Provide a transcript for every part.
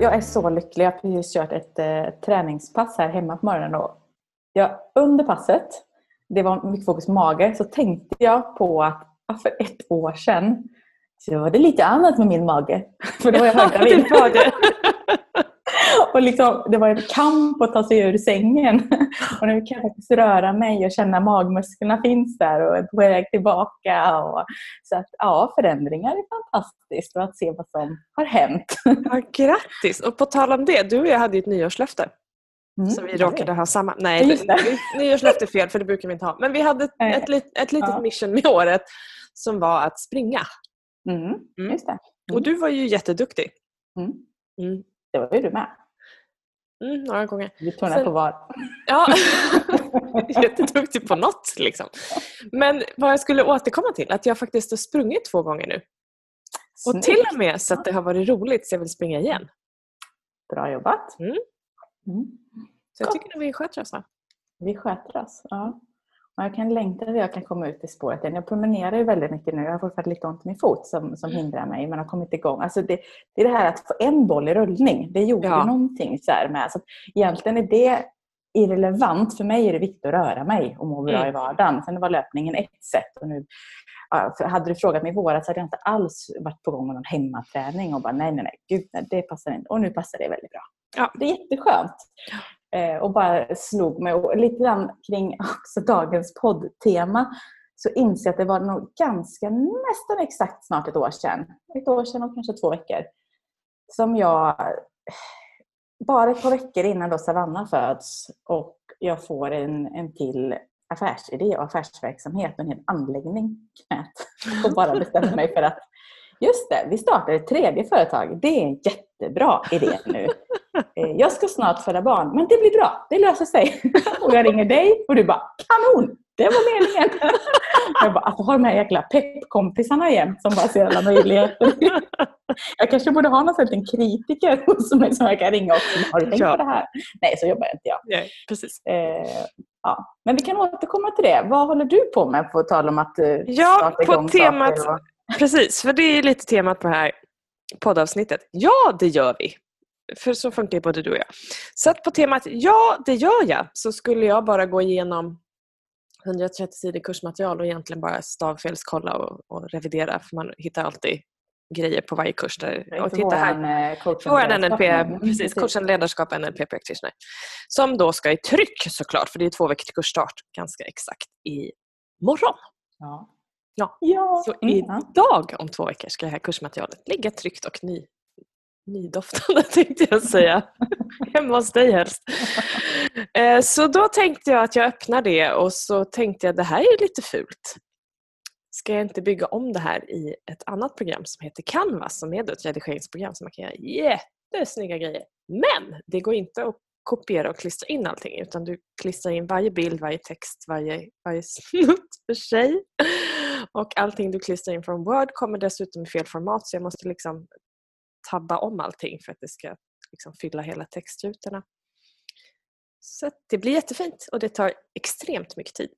Jag är så lycklig. Jag har precis kört ett eh, träningspass här hemma på morgonen. Och jag, under passet, det var mycket fokus på mage, så tänkte jag på att för ett år sedan så var det lite annat med min mage. För då var jag höggravid. och liksom, det var en kamp att ta sig ur sängen. Och nu kan jag faktiskt röra mig och känna magmusklerna finns där och är på väg tillbaka. Och, så att ja, förändringar är fantastiskt och att se vad som har hänt. Ja, grattis! Och på tal om det, du och jag hade ju ett nyårslöfte. Mm, som vi råkade ha samma. Nej, nyårslöfte är fel för det brukar vi inte ha. Men vi hade ett, ett, ett litet ja. mission med året som var att springa. Mm, mm. Och du var ju jätteduktig. Mm. Mm. Det var ju du med. Mm, några gånger. Vi tog Sen, på var. Ja, jätteduktig på något liksom. Men vad jag skulle återkomma till, att jag faktiskt har sprungit två gånger nu. Och Snyggt. till och med så att det har varit roligt så jag vill springa igen. Bra jobbat. Mm. Mm. Så jag tycker att vi sköter oss. Vi sköter oss, ja. Jag kan längta att jag kan komma ut i spåret igen. Jag promenerar ju väldigt mycket nu. Jag har fortfarande lite ont i min fot som, som mm. hindrar mig, men har kommit igång. Alltså det, det är det här att få en boll i rullning. Det gjorde ja. någonting så med. Så egentligen är det irrelevant. För mig är det viktigt att röra mig och må bra mm. i vardagen. Sen var löpningen ett sätt. Och nu, hade du frågat mig i våras hade jag inte alls varit på gång med någon hemmaträning och bara nej, nej, nej, gud, nej, det passar inte. Och nu passar det väldigt bra. Ja. Det är jätteskönt. Eh, och bara slog mig. Och lite grann kring också dagens poddtema så inser jag att det var nog ganska nästan exakt snart ett år sedan. Ett år sedan och kanske två veckor. Som jag, bara ett par veckor innan då Savanna föds och jag får en, en till affärsidé och affärsverksamhet och en hel anläggning knät. Och bara bestämde mig för att just det, vi startar ett tredje företag. Det är en jättebra idé nu. Eh, jag ska snart föda barn, men det blir bra. Det löser sig. Och jag ringer dig och du bara kanon! Det var meningen. Jag bara, att ha de här jäkla peppkompisarna igen som bara ser alla möjligheter. Jag kanske borde ha någon sån kritiker hos mig som jag kan ringa och Har du tänkt ja. på det här? Nej, så jobbar inte jag. Nej, precis. Eh, ja. Men vi kan återkomma till det. Vad håller du på med på tal om att eh, Ja, på temat, och... precis. För det är lite temat på det här poddavsnittet. Ja, det gör vi. För så funkar ju både du och jag. Så på temat ja, det gör jag, så skulle jag bara gå igenom 130 sidor kursmaterial och egentligen bara stavfelskolla och, och revidera för man hittar alltid grejer på varje kurs. Där, och titta här. Eh, vår NLP, precis, coachen ledarskap NLP practitioner. Som då ska i tryck såklart, för det är två veckor till kursstart, ganska exakt i morgon. Ja. Ja. ja. Så idag om två veckor ska det här kursmaterialet ligga tryckt och ny, nydoftande tänkte jag säga. Hemma hos dig helst. Eh, så då tänkte jag att jag öppnar det och så tänkte jag det här är lite fult. Ska jag inte bygga om det här i ett annat program som heter Canvas som är ett redigeringsprogram som man kan göra jättesnygga grejer. Men det går inte att kopiera och klistra in allting utan du klistrar in varje bild, varje text, varje, varje snutt för sig. Och allting du klistrar in från Word kommer dessutom i fel format så jag måste liksom tabba om allting för att det ska liksom fylla hela textrutorna. Så det blir jättefint och det tar extremt mycket tid.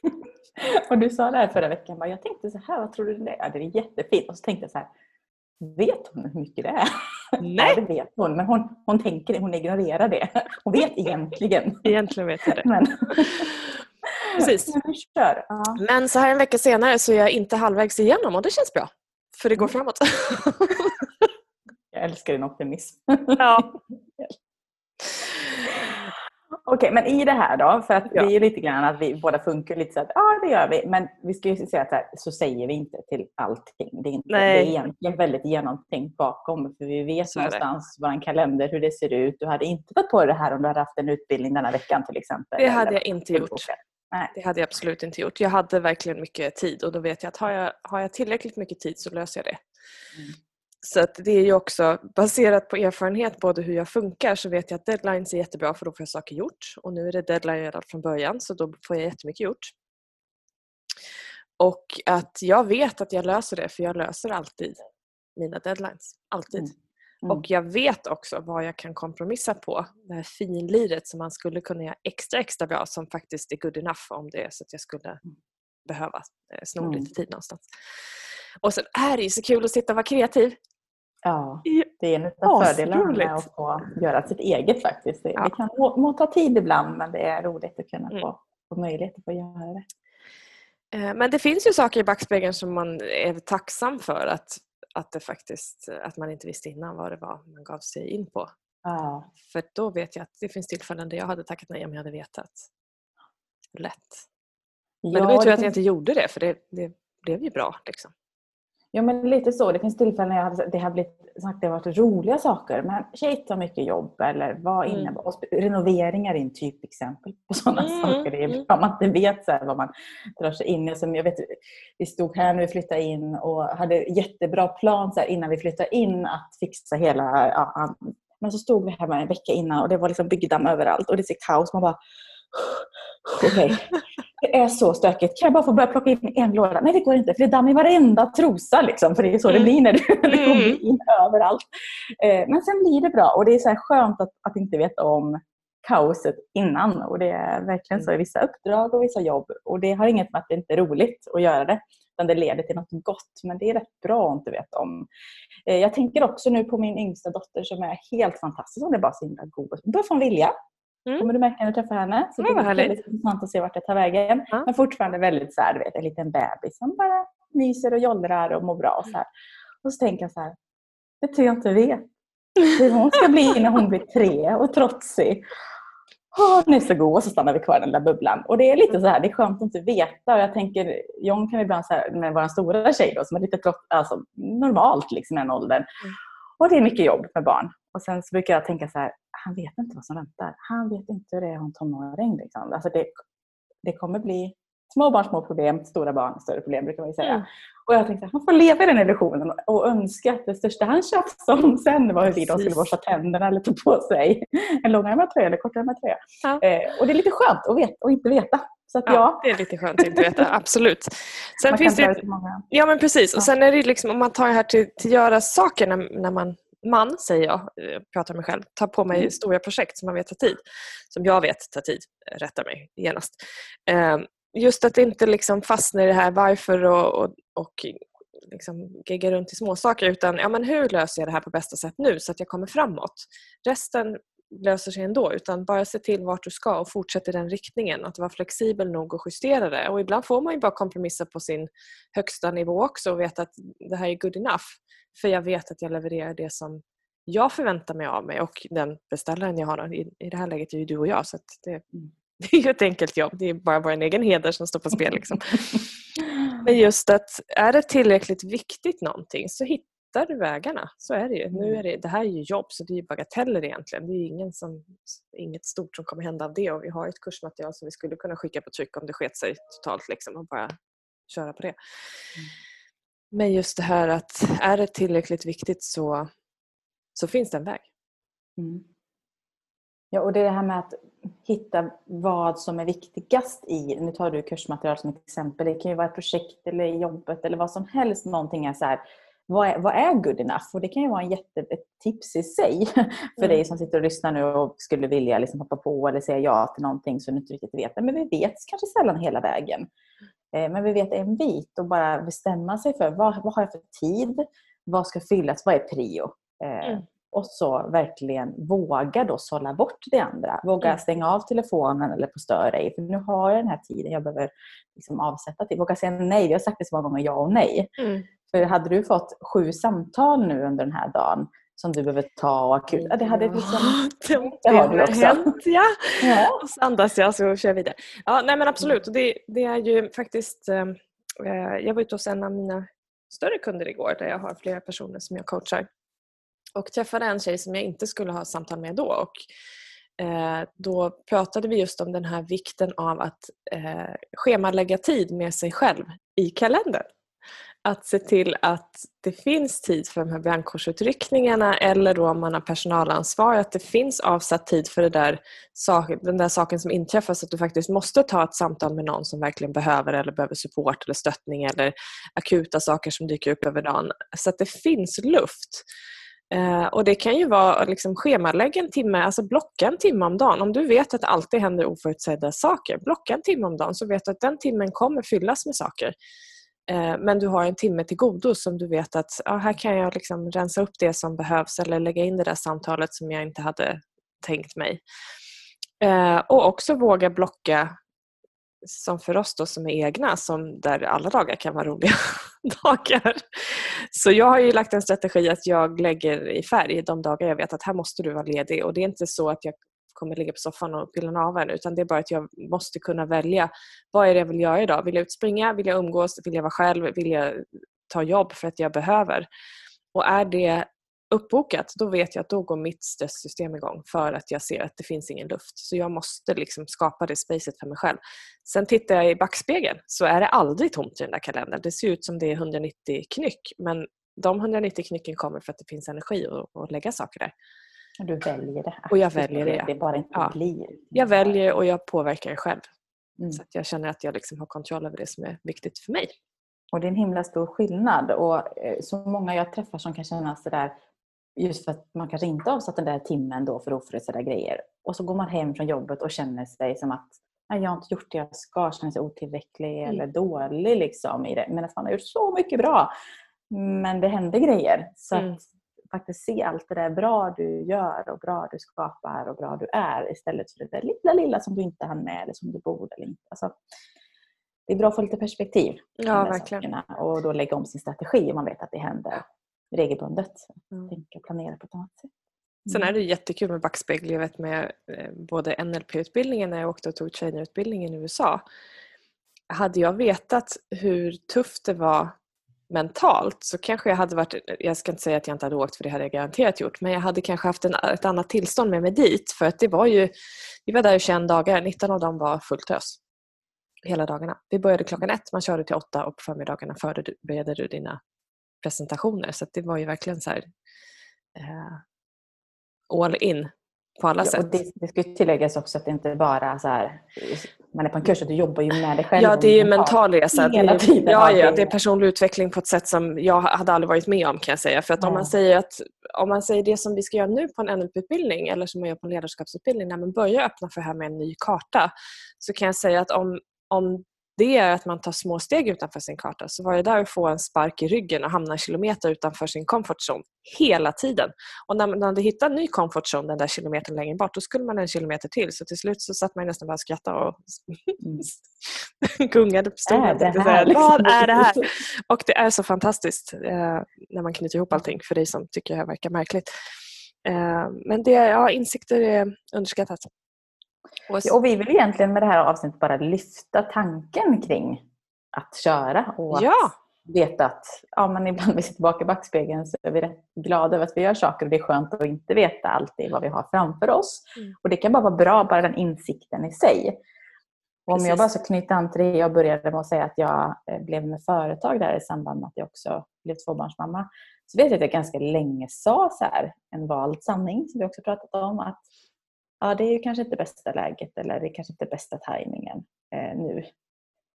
och du sa det här förra veckan, bara, jag tänkte så här, vad tror du det är? Ja, det är jättefint. Och så tänkte jag så här, vet hon hur mycket det är? Nej! Ja, det vet hon, men hon, hon tänker hon ignorerar det. Hon vet egentligen. egentligen vet jag det. Men... Precis. Kör. Ja. men så här en vecka senare så är jag inte halvvägs igenom och det känns bra. För det går mm. framåt. Jag älskar din optimism. Ja. Okej, okay, men i det här då, för att ja. det är lite grann att vi båda funkar lite så att ja, det gör vi. Men vi ska ju säga att här, så säger vi inte till allting. Det är, inte, det är egentligen väldigt genomtänkt bakom. För vi vet så någonstans vår kalender, hur det ser ut. Du hade inte tagit på det här om du hade haft en utbildning denna veckan till exempel. Det hade jag inte gjort. Nej. Det hade jag absolut inte gjort. Jag hade verkligen mycket tid och då vet jag att har jag, har jag tillräckligt mycket tid så löser jag det. Mm. Så det är ju också baserat på erfarenhet både hur jag funkar så vet jag att deadlines är jättebra för då får jag saker gjort. Och nu är det deadline redan från början så då får jag jättemycket gjort. Och att jag vet att jag löser det för jag löser alltid mina deadlines. Alltid. Mm. Mm. Och jag vet också vad jag kan kompromissa på. Det här finliret som man skulle kunna göra extra extra bra som faktiskt är good enough om det är så att jag skulle mm. behöva eh, sno mm. lite tid någonstans. Och sen är det ju så kul att sitta och vara kreativ. Ja, det är en av fördelarna med att få göra sitt eget faktiskt. Det, ja. det kan må, må, ta tid ibland men det är roligt att kunna mm. få, få möjlighet att få göra det. Eh, men det finns ju saker i backspegeln som man är tacksam för att, att, det faktiskt, att man inte visste innan vad det var man gav sig in på. Ja. För då vet jag att det finns tillfällen där jag hade tackat nej om jag hade vetat. Lätt. Men ja, det var ju tur att jag inte gjorde det för det, det blev ju bra. Liksom. Ja men lite så. Det finns tillfällen när jag hade, det har blivit sagt det har varit roliga saker men shit så mycket jobb eller vad mm. innebär mm. Renoveringar är en typexempel på sådana mm. saker. Det är mm. bra man inte vet så vad man drar sig in i. Som jag vet, vi stod här när vi flyttade in och hade jättebra plan så här, innan vi flyttade in att fixa hela... Ja, men så stod vi hemma en vecka innan och det var liksom byggdamm överallt och det ser kaos. Man bara Okej, okay. Det är så stökigt. Kan jag bara få börja plocka in en låda? Nej, det går inte för det är damm i varenda trosa. Liksom, för det är så mm. det blir när det, det kommer mm. in överallt. Eh, men sen blir det bra och det är så skönt att, att inte veta om kaoset innan. Och det är verkligen så i mm. vissa uppdrag och vissa jobb. Och det har inget med att det inte är roligt att göra det. Utan det leder till något gott. Men det är rätt bra att inte veta om. Eh, jag tänker också nu på min yngsta dotter som är helt fantastisk. Hon är bara så himla god. Hon börjar få en vilja. Mm. kommer du märka när du träffar henne. Så det är väldigt intressant att se vart det tar vägen. Ja. Men fortfarande väldigt så här, du vet, en liten bebis som bara myser och jollrar och mår bra. Och så, här. och så tänker jag så här, det tror jag inte vet. Hur hon ska bli när hon blir tre och trotsig. Oh, hon är så god och så stannar vi kvar i den där bubblan. Och det är lite så här, det är skönt att inte veta. Och jag tänker, John kan ibland så här, med vår stora tjej då, som är lite trott, alltså, normalt liksom i den åldern. Mm. Och det är mycket jobb med barn. Och sen så brukar jag tänka så här, han vet inte vad som väntar. Han vet inte hur det är att ha en tonåring. Liksom. Alltså det, det kommer bli små barn, små problem, stora barn, större problem brukar man säga. Mm. Och jag tänkte att man får leva i den illusionen och önska att det största han tjafsade om sen var hur de skulle borsta tänderna eller ta på sig en långärmad tröja eller kortärmad tröja. Ja. Eh, och det är lite skönt att, veta, att inte veta. Så att, ja, ja, det är lite skönt att inte veta, absolut. Sen man finns det, ja men precis, och sen är det liksom om man tar det här till, till göra saker när, när man man, säger jag, eh, pratar mig själv, tar på mig mm. stora projekt som man vet tar tid. Som jag vet tar tid, rätta mig genast. Ehm, just att inte liksom fastna i det här varför och, och, och liksom gegga runt i småsaker utan ja, men hur löser jag det här på bästa sätt nu så att jag kommer framåt. Resten löser sig ändå utan bara se till vart du ska och fortsätt i den riktningen. Att vara flexibel nog och justera det. Och ibland får man ju bara kompromissa på sin högsta nivå också och veta att det här är good enough. För jag vet att jag levererar det som jag förväntar mig av mig och den beställaren jag har i, i det här läget är ju du och jag så det, mm. det, är ju ett enkelt jobb. Det är bara vår egen heder som står på spel. Liksom. Men just att är det tillräckligt viktigt någonting så hittar du vägarna. Så är det ju. Nu mm. är det, det här är ju jobb så det är ju bagateller egentligen. Det är ingen som, inget stort som kommer hända av det och vi har ett kursmaterial som vi skulle kunna skicka på tryck om det sket sig totalt liksom, och bara köra på det. Mm. Men just det här att är det tillräckligt viktigt så, så finns det en väg. Mm. Ja, och det är det här med att hitta vad som är viktigast i, nu tar du kursmaterial som ett exempel, det kan ju vara ett projekt eller jobbet eller vad som helst, någonting är så här, vad är, vad är good enough? Och det kan ju vara en jätte, ett tips i sig för mm. dig som sitter och lyssnar nu och skulle vilja liksom hoppa på eller säga ja till någonting som du inte riktigt vet. Men vi vet kanske sällan hela vägen. Eh, men vi vet en bit och bara bestämma sig för vad, vad har jag för tid? Vad ska fyllas? Vad är prio? Eh, mm. Och så verkligen våga då sålla bort det andra. Våga mm. stänga av telefonen eller på stör ej. För nu har jag den här tiden jag behöver liksom avsätta till. Våga säga nej. Vi har sagt det så många gånger, ja och nej. Mm. För hade du fått sju samtal nu under den här dagen som du behöver ta och akut. Ja, det hade liksom... det, det har du också. Hänt, ja. ja. Och så andas jag så kör jag vidare. Ja, nej men absolut. Det, det är ju faktiskt... Eh, eh, jag var ute hos en av mina större kunder igår där jag har flera personer som jag coachar. Och träffade en tjej som jag inte skulle ha samtal med då. Och, eh, då pratade vi just om den här vikten av att eh, schemalägga tid med sig själv i kalendern att se till att det finns tid för de här brandkårsutryckningarna eller då om man har personalansvar att det finns avsatt tid för det där, den där saken som inträffar så att du faktiskt måste ta ett samtal med någon som verkligen behöver eller behöver support eller stöttning eller akuta saker som dyker upp över dagen. Så att det finns luft. Eh, och Det kan ju vara liksom schemalägga en timme, alltså blocka en timme om dagen. Om du vet att det alltid händer oförutsedda saker, blocka en timme om dagen så vet du att den timmen kommer fyllas med saker. Eh, men du har en timme till godo som du vet att ja, här kan jag liksom rensa upp det som behövs eller lägga in det där samtalet som jag inte hade tänkt mig. Eh, och också våga blocka som för oss då som är egna, som där alla dagar kan vara roliga dagar. Så jag har ju lagt en strategi att jag lägger i färg de dagar jag vet att här måste du vara ledig och det är inte så att jag kommer ligga på soffan och pilla naveln utan det är bara att jag måste kunna välja vad är det jag vill göra idag. Vill jag utspringa? Vill jag umgås? Vill jag vara själv? Vill jag ta jobb för att jag behöver? Och är det uppbokat, då vet jag att då går mitt stresssystem igång för att jag ser att det finns ingen luft. Så jag måste liksom skapa det spacet för mig själv. Sen tittar jag i backspegeln så är det aldrig tomt i den där kalendern. Det ser ut som det är 190 knyck men de 190 knycken kommer för att det finns energi att, att lägga saker där. Du väljer det. Och jag väljer det. Det bara inte ja. blir. Jag väljer och jag påverkar det själv. Mm. Så att jag känner att jag liksom har kontroll över det som är viktigt för mig. Och det är en himla stor skillnad. Och eh, så många jag träffar som kan känna sådär Just för att man kanske inte har avsatt den där timmen då för oförutsedda grejer. Och så går man hem från jobbet och känner sig som att jag har inte gjort det jag ska, känner sig otillräcklig mm. eller dålig liksom i det. Men att man har gjort så mycket bra. Men det händer grejer. Så mm. Faktiskt se allt det där bra du gör och bra du skapar och bra du är istället för det där lilla, lilla som du inte hann med eller som du borde eller inte. Alltså, det är bra att få lite perspektiv. Ja, verkligen. Sakerna, och då lägga om sin strategi om man vet att det händer regelbundet. Mm. Tänka och planera på ett annat sätt. Mm. Sen är det jättekul med backspegel. Jag vet med eh, både NLP-utbildningen när jag åkte och tog trainerutbildningen i USA. Hade jag vetat hur tufft det var mentalt så kanske jag hade varit, jag ska inte säga att jag inte hade åkt för det hade jag garanterat gjort, men jag hade kanske haft en, ett annat tillstånd med mig dit för att det var ju, vi var där i 21 dagar, 19 av dem var fullt ös. Hela dagarna. Vi började klockan ett, man körde till åtta och på förmiddagarna förberedde du dina presentationer. Så det var ju verkligen så här, eh, all in på alla ja, sätt. Det, det ska tilläggas också att det inte bara så här, man är på en kurs, att du jobbar ju med dig själv. Ja, det är ju mental resa. Hela tiden. Ja, ja, det är personlig utveckling på ett sätt som jag hade aldrig varit med om kan jag säga. För att om man säger att om man säger det som vi ska göra nu på en NLP-utbildning eller som man gör på en ledarskapsutbildning, när man börjar öppna för det här med en ny karta, så kan jag säga att om, om det är att man tar små steg utanför sin karta. Så var det där att få en spark i ryggen och hamna en kilometer utanför sin comfort zone hela tiden. Och när man hade hittat en ny comfort zone den där kilometern längre bort, då skulle man en kilometer till. Så till slut så satt man nästan bara och skrattade och gungade på stolen. Vad är det här? Och det är så fantastiskt eh, när man knyter ihop allting för dig som tycker det här verkar märkligt. Eh, men det, ja, insikter är underskattat. Och, vi vill egentligen med det här avsnittet bara lyfta tanken kring att köra och ja. att veta att ja, men ibland vi ser tillbaka i backspegeln så är vi rätt glada över att vi gör saker och det är skönt att inte veta alltid vad vi har framför oss. Mm. Och det kan bara vara bra, bara den insikten i sig. Och om jag bara ska knyta an till det jag började med att säga att jag eh, blev med företag där i samband med att jag också blev tvåbarnsmamma. Så vet jag att jag ganska länge sa så här, en vald sanning som vi också pratat om, att ja, det är kanske inte bästa läget eller det är kanske inte bästa tajmingen eh, nu.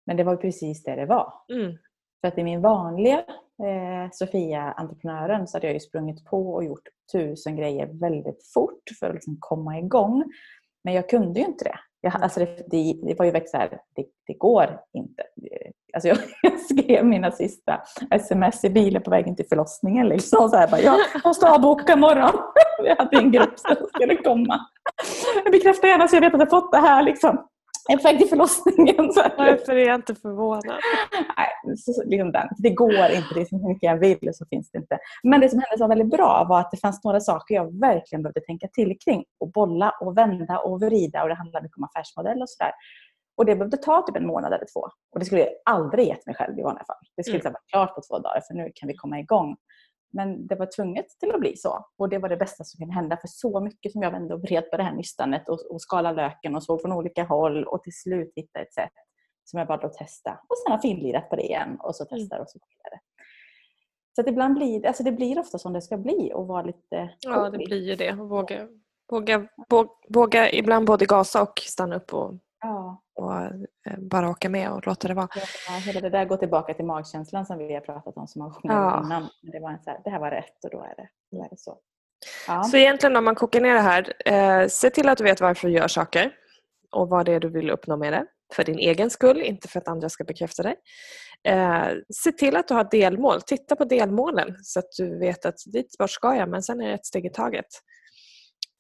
Men det var precis det det var. Mm. För att i min vanliga eh, Sofia-entreprenören så hade jag ju sprungit på och gjort tusen grejer väldigt fort för att liksom komma igång. Men jag kunde ju inte det. Jag, alltså det, det, det var ju verkligen så här, det, det, går inte. Alltså jag, jag, skrev mina sista sms i bilen på vägen till förlossningen. Liksom, så här, bara, jag måste avboka imorgon. Jag hade en grupp som skulle komma. Jag bekräftar gärna så jag vet att jag fått det här. Liksom. Till förlossningen. Så Varför är jag inte förvånad? Nej, så, liksom den. Det går inte. Det är så mycket jag vill så finns det inte. Men det som hände som var väldigt bra var att det fanns några saker jag verkligen behövde tänka till kring. Och bolla och vända och vrida. Och det handlade mycket om affärsmodell och sådär. Och det behövde ta typ en månad eller två. Och det skulle jag aldrig gett mig själv i vanliga fall. Det skulle mm. vara klart på två dagar för nu kan vi komma igång. Men det var tvunget till att bli så. Och det var det bästa som kunde hända. För så mycket som jag vände och vred på det här nystanet och, och skalade löken och såg från olika håll och till slut hittade ett sätt som jag bad att testa. Och sen har finlirat på det igen och så mm. testar och så vidare. Så att ibland blir alltså det blir ofta som det ska bli och vara lite... Ja, det blir ju det. Våga, våga, våga, våga ibland både gasa och stanna upp och Ja. Och eh, bara åka med och låta det vara. Ja, hela det där går tillbaka till magkänslan som vi har pratat om så många gånger ja. innan. Det, var en så här, det här var rätt och då är det, då är det så. Ja. Så egentligen om man kokar ner det här, eh, se till att du vet varför du gör saker och vad det är du vill uppnå med det. För din egen skull, inte för att andra ska bekräfta dig. Eh, se till att du har delmål. Titta på delmålen så att du vet att dit bort ska jag men sen är det ett steg i taget.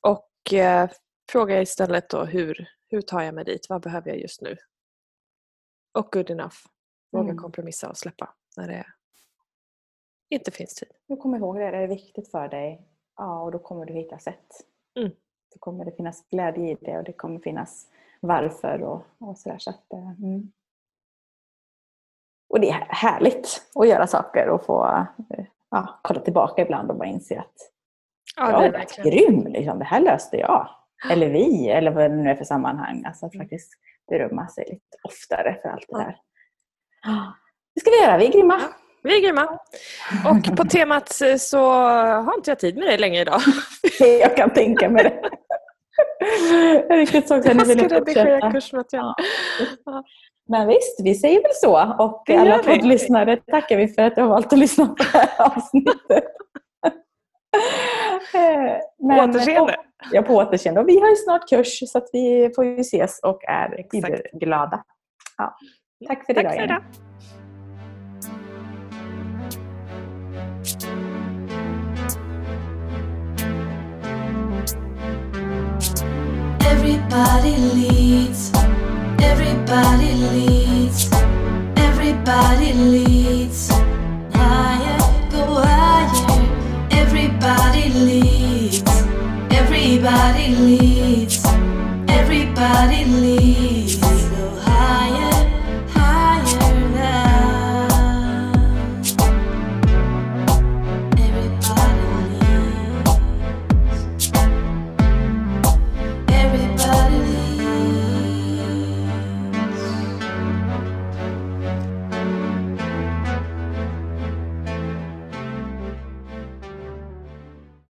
Och eh, fråga istället då hur, hur tar jag mig dit? Vad behöver jag just nu? Och good enough. Våga mm. kompromissa och släppa när det inte finns tid. Du kommer ihåg det, det är viktigt för dig. Ja, och då kommer du hitta sätt. Mm. Då kommer det finnas glädje i det och det kommer finnas varför och, och sådär. Så att, eh, mm. Och det är härligt att göra saker och få eh, ja, kolla tillbaka ibland och bara inse att ja, jag är rätt grym. Liksom. Det här löste jag. Eller vi, eller vad det nu är för sammanhang. Alltså att mm. faktiskt berömma sig lite oftare för allt det där. Det ska vi göra, vi är grymma. Vi är grymma. Och på temat så har inte jag tid med dig längre idag. jag kan tänka mig det. Riktigt så jag ska redigera kursmaterial. Ja. Men visst, vi säger väl så. Och alla poddlyssnare tackar vi för att du har valt att lyssna på det här avsnittet. Men, på återseende. Ja, på återseende. Och vi har ju snart kurs så att vi får ju ses och är glada. Ja. Tack för idag. Tack för idag. Everybody leads. Everybody leads. Everybody leads. Higher, Everybody leads. Everybody leads.